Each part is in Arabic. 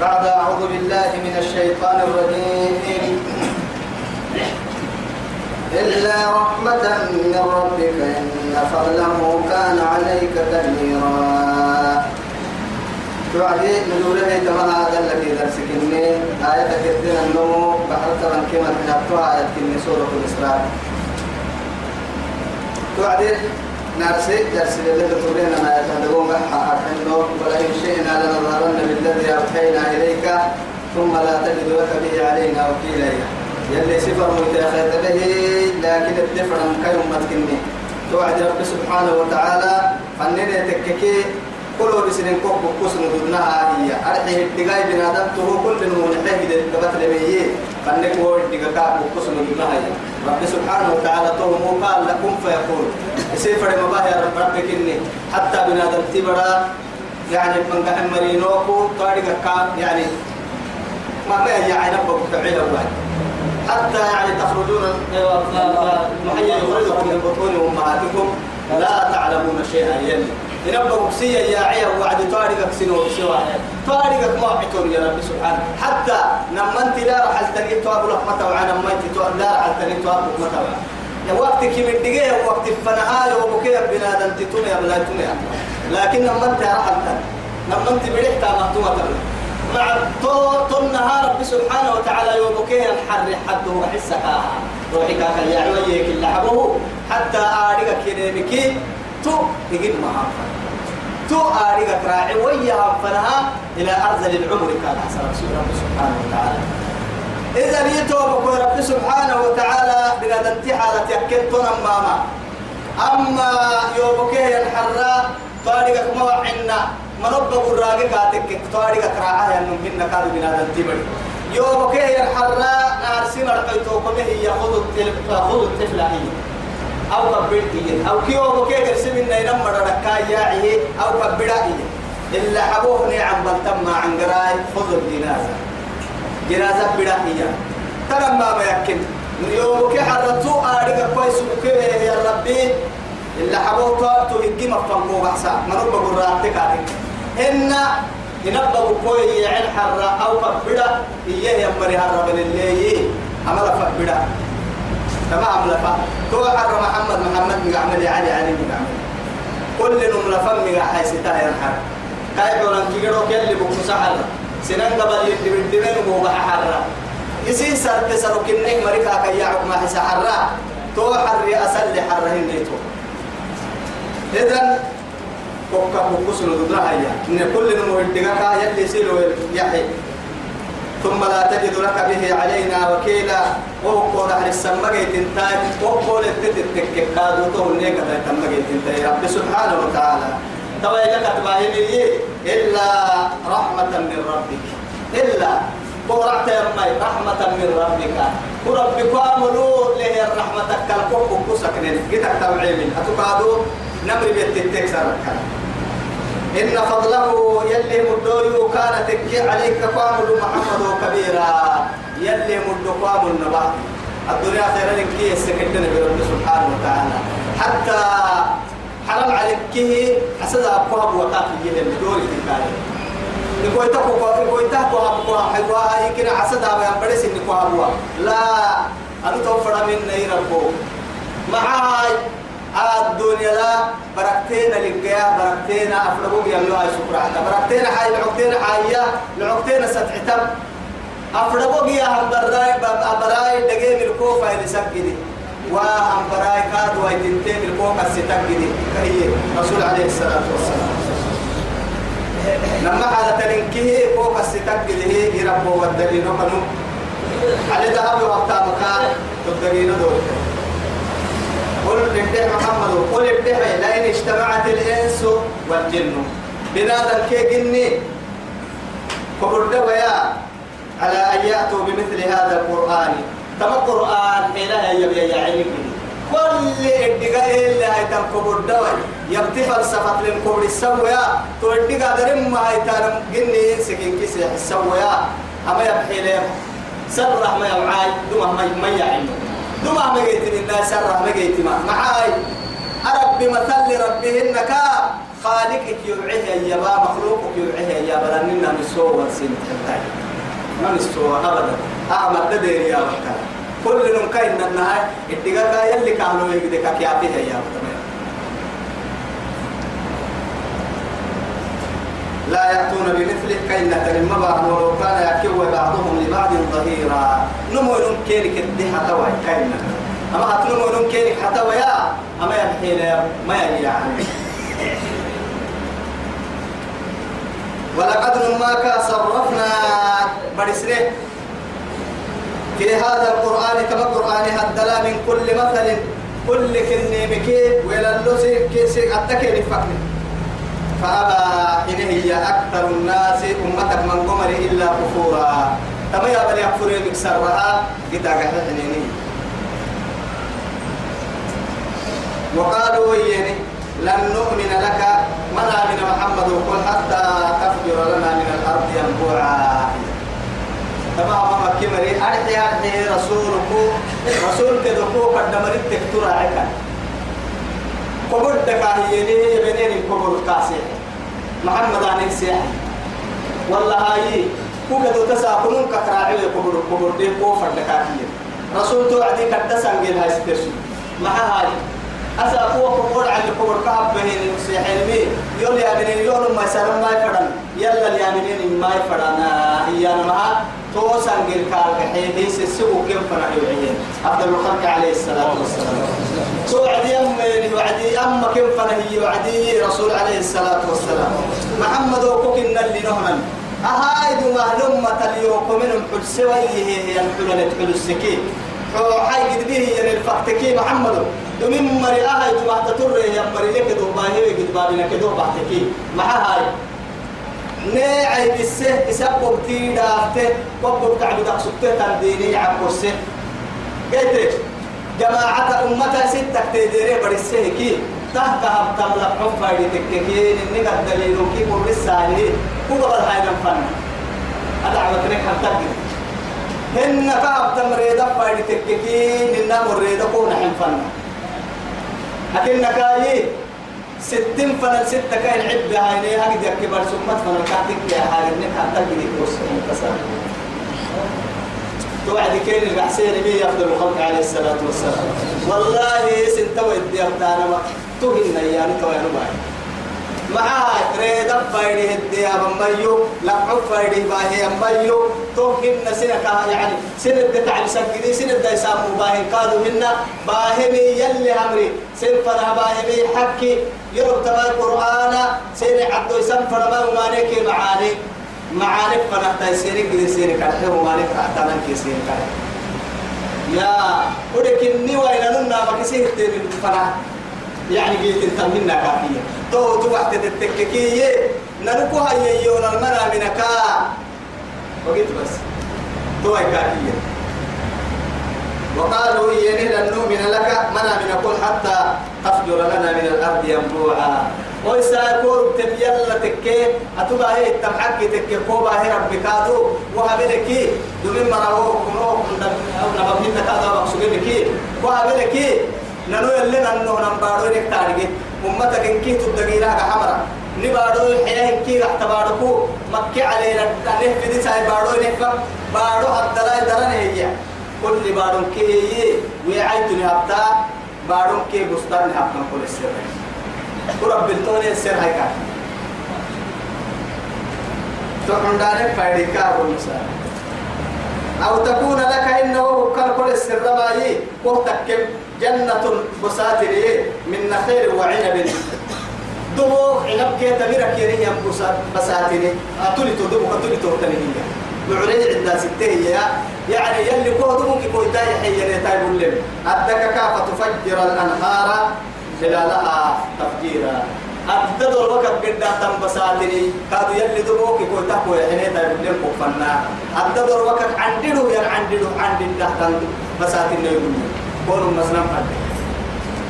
بعد أعوذ بالله من الشيطان الرجيم. إلا رحمة من ربك إن فضله كان عليك كبيرا. توعدي نزوله كما هذا الذي درسك إني آية كثيرا النمو بحرت من كما تنبتها آية كني سورة الإسراء. توعدي نرسي درس الذي تقولين ما يتهدون بحا أنه ولئن شئنا لنظهرن بالذي أوحينا إليك ثم لا تجد لك به علينا وكيلا. يلي سفر متأخذ به لكن الدفع كيوم متكني توعد رب سبحانه وتعالى فنين تككي كل بسنين كوك بكسن دونها هي أرحي الدقاي بنادم تهو كل من نحيه دقبت لمية فنك هو الدقاء بكسن دونها هي رب سبحانه وتعالى تو قال لكم فيقول. سفر مباهي رب ربك إني حتى بنادم تبرا يعني من قحم مرينوكو طارق يعني ما ما يعني نبقى تعيله واحد حتى يعني تخرجون محيا يخرجكم من بطون أمهاتكم. لا تعلمون شيئا يلي. ينبغوا سيا يا عيا وعد طارقك سنو سوا طارقك ما عتون يا رب سبحانه. حتى لما انت لا راح تلقي تواب رحمته وعنا ما انت لا راح تلقي تواب رحمته يا وقت كي من دقيقة وقت فنهاية وبكية بنادم تتوني بلا توني لكن لما انت راح لما انت بريحتها مهتومة مع طول نهار رب سبحانه وتعالى يوبكيه الحر حده روحي كاك يا عويك اللي حبوه حتى آرقك كنيمكي تو يجيب معها تو آرقك راعي ويا فنها إلى أرذل العمر كان حسن رب سبحانه وتعالى. إذا يتوبك رب سبحانه وتعالى بقد انتحالة يكتنا ماما. أما يوبكيه الحراء طارقك موعنا مربى قراقي قاتك طارق كراعة يعني ممكن نكاد بنا التبر يوم كه الحراء نار سمر قيتو كمه يأخذ التلف يأخذ الطفل هي أو كبرتي أو كيو بكي قرسم إن ينام مرة ياعي أو كبرائي إلا حبوه نعم بلتم عن قراي خذ الجنازة. جنازة برائية ترى ما يمكن يوم كه حرتو أريك كويس وكيه يا ربي. إلا حبوه تو هجي مفهوم بحسا. مربى قراقي قاتك إن ينبغوا كوي عن حرة أو فبدا إيه يمري حرة من اللي عمل فبدا تمام لفا تو حرة محمد محمد مقعمل علي علي مقعمل كل نم لفم مقع حيستا ينحر. كاي دوران كيغرو كيلي بكو سحر. سنان قبل يدبن دبن وهو حرة يسي سرت سرو كنه مريكا كيا ما حس تو حري أسل حرة هنديتو إذن كوكا بوكسن دودرا هيا إن كل نمو الدقاء يلي سيلو يحي. ثم لا تجد لك به علينا وكيلا. وهو على السمجة تنتاج وهو لتتتك كادو تو ليك تنتمجة تنتاج رب سبحانه وتعالى. توا لك تباين إلا رحمة من ربك. إلا. قرأت يرمي رحمة من ربك. وربك أمرو له الرحمة كالكوكو كسكنين جتك تبعيمين أتقادو نمر بيتتك سركا إن فضله يلي مدوي كان تكي عليك قامل محمد كبيرا. يلي مدو قامل النبا الدنيا خيرا كي يسكتنا برب سبحانه وتعالى. حتى حرام عليك كي حسد أبواب وقاف يلي مدوري تكالي نقول تكو نقول تكو أبوها حيوا يمكن حسد أبوها بدس نقول أبوها لا أنا توفر من نيربو معاي. الدنيا لا بركتين للقيا بركتين أفرقوا يا الله شكر عنا بركتين حي لعقتين حيا لعقتين ستعتم أفرقوا يا هم براي براي دقيم الكوفة اللي سجدي وهم براي كاد ويتنتين الكوفة ستجدي كهي رسول عليه الصلاة والسلام. لما تنكيه كوفة ستجدي هي ربه والدليل وكانوا على ذهب وقتها مكان تدرين دول. قل ابدع محمد قل ابدع لئن اجتمعت الإنس والجن. بنادى كي جني. كبر دوايا على أن يأتوا بمثل هذا القرآن. تم القرآن إلى يبيا يا عيني كل الدقاء اللي هاي كبر دواي يبتي فلسفة للكبر السويا. تو الدقاء درم ما هاي تارم جني. سكين كيسي السويا أما يبحي لهم. سر رحمة يا معاي دوما ما يعينه دوما ما جيت الناس سر ما جيت ما معاي. أرب بمثل ربهن كا. خالقك يوعيه يا با مخلوقك يوعيه يا بلا ننا مسوى سنتين ما مسوى أبدا. أعمل تدير يا وحكا كل نم كاين النهاية الدقاقة يلي كانوا يقدك كيافيه يا بطمئ لا يأتون بمثله كأن تلم بعض ولو كان يكوي بعضهم لبعض ظهيرا. نمو نمكينك الدحة توي كأن أما هتنمو نمكينك حتى ويا أما يبحينا ما يعني. ولقد نماك صرفنا برسله في هذا القرآن كما القرآن هدلا من كل مثل. كل كنيمك ولا اللوسي كيسي أتكي لفقني فأبى إن هي أكثر الناس أمتك من قمر إلا كفورا. تما يا بني أكفر بكسرها قتاك حنيني وقالوا يعني لن نؤمن لك منا من محمد وقل حتى تفجر لنا من الأرض ينبوعا. تمام ما كمري أرحي أرحي رسولك رسولك دكو قد مريت عكا قبر دكاهي ليه؟ بنين قبر كاسي. محمد عن السياح والله هاي كوكا دو تساكنون كراعي قبر قبر دي قوفر دكاهي رسول توعدي كدسان جيل هاي سترسو مع هاي. أسا قوة قبر عن قبر كعب بهين السياح المي يقول يا بنين يقول ما يسرم ما يفرن. يلا يا بنين ما يفرن. إيانا معها توسان جيل كارك حين سسو كم فنا يوعين عبد الخلق عليه الصلاة والسلام. توعدي أم وعدي أم كم هي وعدي رسول عليه الصلاة والسلام. محمد وكوك اللي نهنا. أهايد معلومة اليوم منهم حدس ويه هي الحلل الحلسكي حي قد به يعني الفقتكي محمد. دمين مري أهايد ما تطر يا مري لك دو باهي قد بابنا كدو بعتكي مع هاي. ناعي بالسه يسبب تي دافته وبب تعب دق سكته تنديني عبوسه قلت جماعة أمتها ستة تديري برسه كي. تحت هبتم لحم فايدي تككين إنك الدليل كي قبل السالي هو قبل هاي نفن. أدعوة لك هبتك هن كهبتم ريدا فايدي تككين إننا مريدا كون حنفن. أكنك أيه ستين فنل ستة كاين عبد هاي ليه هاي دي كبر سمت فنل كاتك يا هاي إنك حتى تجري كورس متصل توعد كين الرحسين بي يفضل الخلق عليه الصلاة والسلام. والله سنت ودي أبتانا ما تهين يعني توين باي. معاه تريد بايدي هدي أبميو لقعب بايدي باهي أميو. توهن سنة يعني سنة تعب سجدي سنة يسامو باهي. قالوا هنا باهمي يلي أمري. سنة فرها باهمي حكي. يرب تبا القرآن. سنة عبدو يسام فرما ومانيك معاني. معاني فرحتا سنة قد سنة كالحي ومانيك حتى ننكي سنة كالحي يا ودكني وين ننا مكسيه تبين فرح. يعني قلت انت منا كافية تو تو وقت التككية نركو هاي يوم المنا منك وقلت بس. تو هاي كافية. وقالوا إيه لن نؤمن لك. منا من يقول حتى تفجر لنا من الأرض ينبوعا. ويسا كور تبيلا تكي أتبا هي التمحكي تكي كوبا هي ربك هذا وهبلكي دومين مراوه كنو أو نبهن كذا بقصدك وهبلكي ننو يلي ننو نمبارو إنك تارجي أمتك إنكي تبدقينا كحمرا. نبارو الحياة إنكي رح تباركو مكي علينا نحن في دي ساي بارو إنك بارو حتى لا يدرن هي كل بارو كي ويعيتني هبتا بارو كي بستان هبتا كل السر. ورب التوني السر هاي كان تقول دارك فايدك أبو المسار أو تكون لك إنه كان كل السر ما وتكب جنة بساتر من نخيل وعنب. دمو عنب كي تميرك يريم بساتر أتولي تدمو أتولي تغتني بعلي عندنا ستة يعني يلي كو دمو كي كوي تاي حي تاي بولم. أدك كافة تفجر الأنهار خلالها تفجيرا. أبدل وقت قد تم بساتني كادو يلي دمو كي كوي تاكو حي تاي بولم كفنا أبدل وقت عندلو ين عندلو عندلو تحت بساتني يقولون كون مسلم قد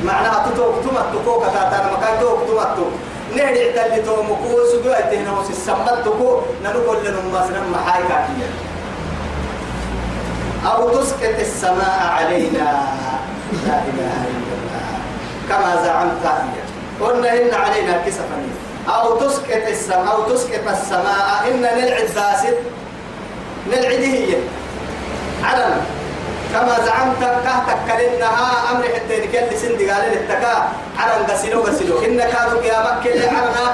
معناها تتوك تمت تكوك تاتانا مكان توك تمت. توك نهدي عدل تو مكو سجوا تهنا وس السمت تكو نقول لنا مسلم محاي كافية أو تسقط السماء علينا. لا إله إلا الله. كما زعمت قلنا إن علينا كسفا. أو تسقط السماء أو تسقط السماء. إن نلعب باسد نلعب هي. علم. كما زعمت كهتك كلنها أمر حتى يكل سندي قال للتكا علم غسلو غسلو إن كانوا قيامك كل علنا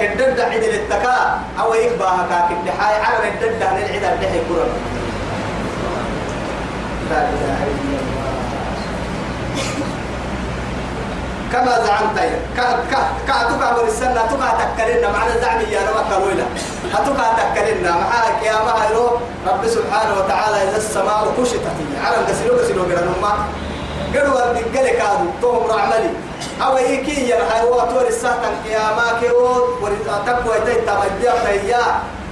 الدد عيد للتكا أو يكباها كاك الدحاي علم الدد عن العيد الدحي كرم لا إله إلا الله كما زعمت ك ك كأتوك أول السنة توك تكلنا معنا زعمي يا نما كلويلا هتوك تكلنا معاك يا ما هيرو رب سبحانه وتعالى إذا السماء كشطت على غسلو غسلو غير نما قالوا الدجال كانوا توم رعملي. أو يكي يا هاي واتور الساعة يا ما كيو ورتقوى تي تمجيا يا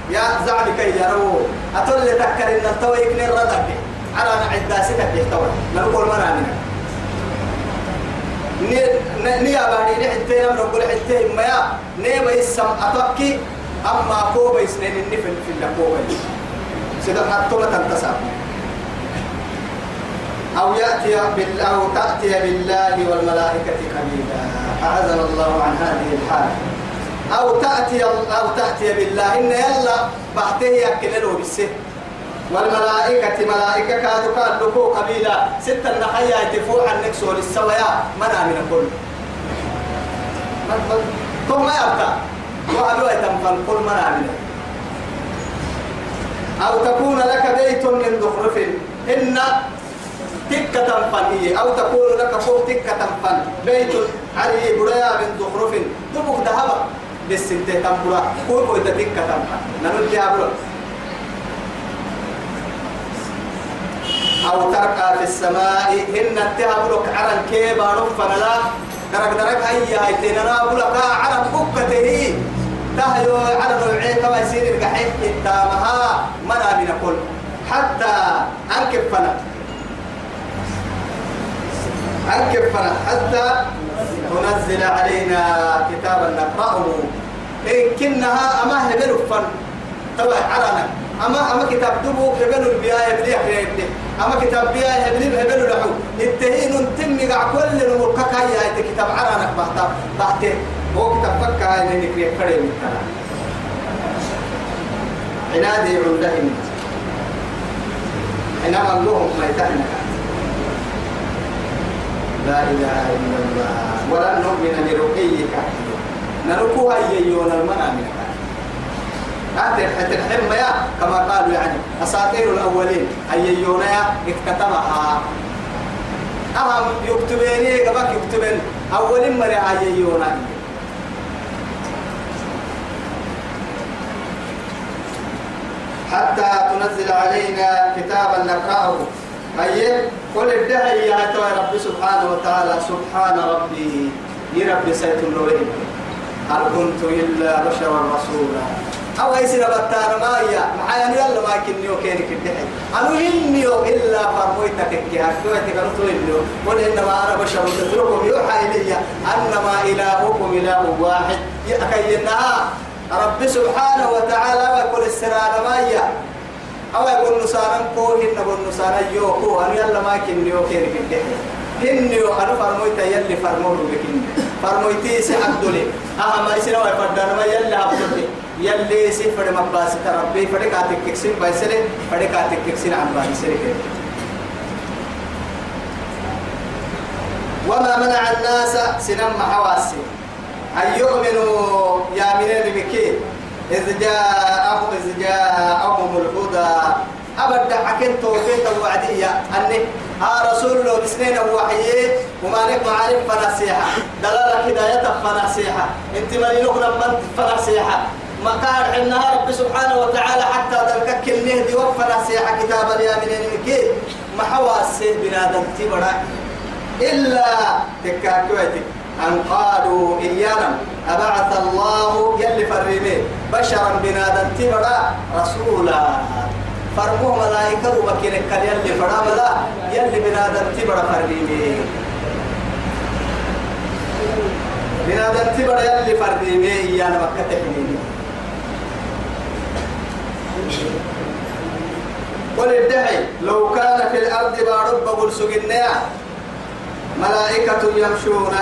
يا زعمي كي يا رو أتول تكلنا تو يكني ردك على عداستك يحتوى نقول مرامنا نيا بعدين حتى نم نقول حتى ما يا نيا بيسم أتوكي أما كوبا يسنين النفل في الكوبا سيدا حتى ما تنتسب. أو يأتي بال أو تأتي بالله والملائكة قليلا أعاذنا الله عن هذه الحال. أو تأتي أو تأتي بالله. إن يلا بعته يأكلوا بالسه والملائكة ملائكة كادوا كادوا قبيلة. ستة نحيا يتفوع عن نكسور السويا منا من كل ثم يبقى وأبوا يتنفل كل منا من أو تكون لك بيت من زخرف. إن تكة تنفل. أو تكون لك فوق تكة تنفل. بيت علي بريا من زخرف. تبقى ذهب بالسنتين تنفل. كل كويتا تكة تنفل. ننجي أبرو أو ترقى في السماء إن التهبلك عرن كيبا نفنا لا. درك درك هيا هيتنا بلك عرن بكته تهيو عرن كما يصير القحيح قدامها منا من كل. حتى أنكفنا أنكفنا حتى تنزل علينا كتابا نقرأه. إن كنها أما هبلوا تبع عرنا. أما أما كتاب دبو هبلوا البياء يبليه يبليه أما كتاب بيا هبلي هبلوا له التهين تم قاع كل نمرك هاي كتاب عرانك بحتا بحته هو كتاب فك هاي اللي نكري كريم من كلام عنادي عندهم إنما اللهم ما يتعنك لا إله إلا الله. ولا نؤمن لرقيك. نركوها يجيون المنامك. أهدر حتى الحمى يا كما قالوا يعني أساطير الأولين. أيونا يا اكتتبها أهم يكتبيني قبك يكتبين. أول مرة أيونا حتى تنزل علينا كتابا نقرأه. أي قل ادعي يا رب سبحانه وتعالى. سبحان ربي. يا ربي سيد النورين هل كنت إلا بشرا رسولا. أو أي سنة بتانا ما هي معايا يلا ما كنيو كينك الدحي أنا إنيو إلا فرمويتك كي أكويتك أنا إنيو قل إنما أنا بشر مثلكم يوحى إلي أنما إلهكم إله واحد. يأكينها رب سبحانه وتعالى ويقول السنة ما هي أو يقول نسانا كو هن بقول نسانا يو كو أنا يلا ما كنيو كينك الدحي هنيو أنا فرمويتا يلي فرموه بكني. فرمويتي سعدولي أهم إسنا ويفردنا ما يلي عبدولي يلي فدي مباس تربي فدي كاتك كسين بايسلي فدي كاتك كسين عم بايسلي وما منع الناس سنم حواسي. أن يؤمنوا يا منين بكي؟ إذ جاءهم إذ جاءهم الهدى. أبدا حكيت توفيت الوعدية. أني ها رسول الله بسنين وحيه وما نك معارف فنصيحة دلالة هداية فنصيحة انت ملينك لما فنصيحة ما كان حنها رب سبحانه وتعالى حتى ذلك النهدي وفنا سيحة كتاب اليامين المكي ما حواس بنادم تبرا إلا تكاكوتك أن قالوا إيانا أبعث الله يلي فرمي بشرا بنادم تبرا رسولا. فرموه ملائكة وبكين كان يلي فرا بلا يلي بنادم تبرا فرمي بنادم تبرا يلي فرمي إيانا مكة تحميني. وللدعي لو كان في الأرض بارب بقول سجنيا ملائكة يمشون.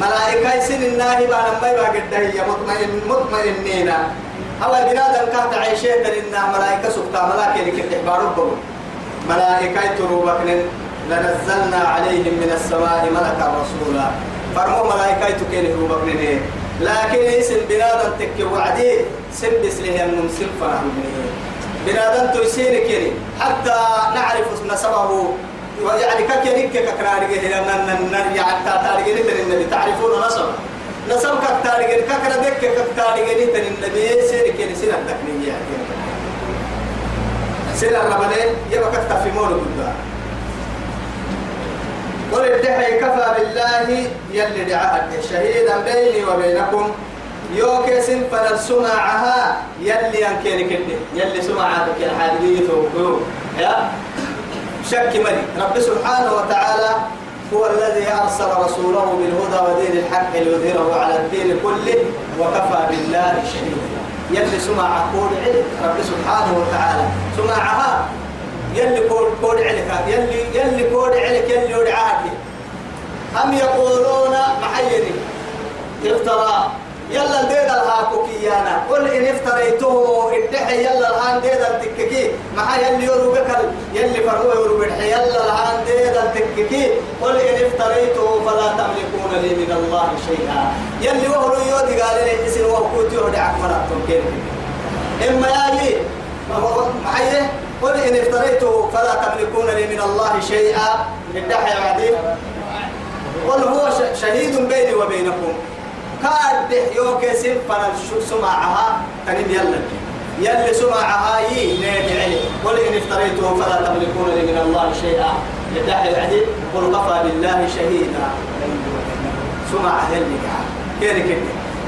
ملائكة سن الناهي بعد ما يبقى قد هي مطمئن مطمئنين. هو بنادم كهت عيشين لنا ملائكة سبتا ملائكة لكي تحباروا ملائكة تروبك لنزلنا عليهم من السماء ملكا رسولا. فرمو ملائكة تكين روبك لكن اسم بنادم تك وعدي سن بسله النم سلفا بنادم تيسير كيني حتى نعرف نسبه يعني ككيني ككرارجه لأن نرجع تارجه النبي. تعرفون نسب نسب كتارجه ككرا دك كتارجه النبي. سير كيني سير التكنية سير الربلين يبقى كتفي مولو قدام وللدحي كفى بالله يلي دعاء شهيدا بيني وبينكم. يوكي سنفنا السماعها يلي أنكيني كده يلي سماعاتك يا حالي يا؟ شك مري رب سبحانه وتعالى هو الذي أرسل رسوله بالهدى ودين الحق ليظهره على الدين كله وكفى بالله شهيدا. يلي سمع قول علم رب سبحانه وتعالى. سمعها. يلي كود كود علك يلي يلي كود علك يلي ودعاك أم يقولون محيني افترى. يلا ديد الهاكو كيانا قل إن افتريته ادحي. يلا الهان ديد التككي ما يلي يورو بكل يلي فرمو يورو بدحي يلا الهان ديد التككي قل إن افتريته فلا تملكون لي من الله شيئا. يلي وهو يودي قال لي اسم وهو كوتي ودعك كيف إما ياجي محيه قل إن افتريته فلا تملكون لي من الله شيئا. ادحي بعدين قل هو شهيد بيني وبينكم. كاد يوكي سنفنا سمعها تنم يلا يلي. سمعها يي علي قل إن افتريته فلا تملكون لي من الله شيئا. يدعي بعدين قل كفى بالله شهيدا. سمع يلي كيري كده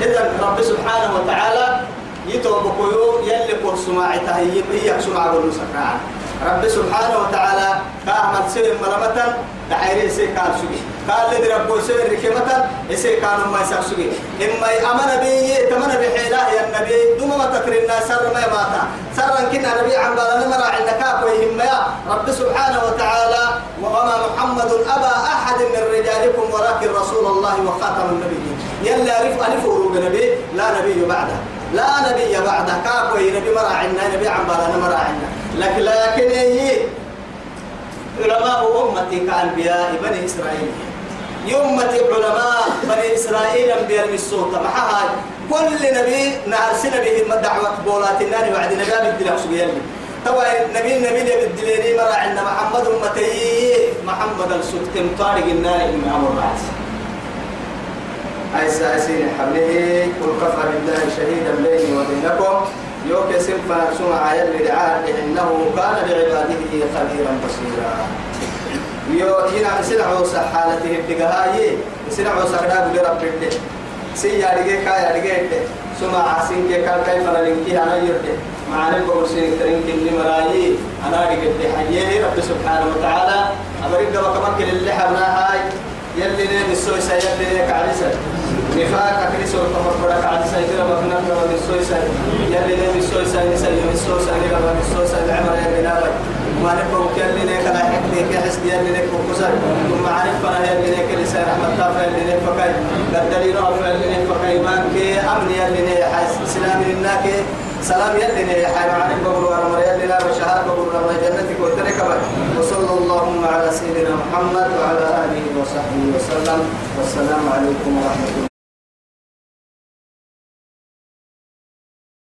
إذا رب سبحانه وتعالى يتوبكوا يلي قل سماعتها هي سمع سكران رب سبحانه وتعالى كأحمد سير مرمتا دحيري سي كان سوي قال لي رب سير ركمتا سي كان ما يسوي إما أمن بي تمن بحيلا يا النبي. دوم ما تكرنا سر ما ماتا سر كنا نبي عن بالنا مرا عندك ويهم يا رب سبحانه وتعالى وما محمد أبا أحد من رجالكم ولكن رسول الله وخاتم النبيين. يلا عرف ألف نبي لا نبي بعده. لا نبي بعده كاكوي نبي مرا عنا نبي عن بالنا مرا عنا لكن لكن هي علماء أمتي كأنبياء بني إسرائيل. يومة علماء بني إسرائيل أنبياء السلطة معها كل نبي نارسل به دعوة بولات النار وعد نبي بالدلاء سبيل طبعا النبي النبي اللي بالدليل مرا عند محمد أمتي. محمد السلطة طارق النار من أمر الرأس أي ساسين حبله قل كفى بالله شهيدا بيني وبينكم. يوك سنفا سمع يلي دعاه إنه كان بعباده خبيرا بصيرا. يو هنا سنع وسع حالته الدقهاي سنع وسع داب لرب الده سي يا دقه كا يا دقه سمع سين كي كان كيف لنكي أنا يرده معنا بقول كريم كني مرايي أنا دقه حيه رب سبحانه وتعالى وكمان كل اللي حبنا هاي يلي نيم السويسة يلي نيك عريسة نفاق أكريس وطمر برك عريسة يدير مكنا من السويسة يلي نيم السويسة نسا يم السويسة نيك من السويسة العمر يلي نابي ما نبقى يلي نيك لا حكمي كي حسد يلي نيك وكسر ثم عارف فنا يلي نيك لسا رحمة الله يلي نيك فكاي قدري رأف يلي نيك فكاي مانك أمن يلي نيك حيث سلام لناك سلام يلي نيك حيث عارف بقول ورمر يلي لا بشهاد بقول ورمر جنتك وترك وصلى اللهم على سيدنا محمد وعلى آله وصحبه وسلم. والسلام عليكم ورحمة الله.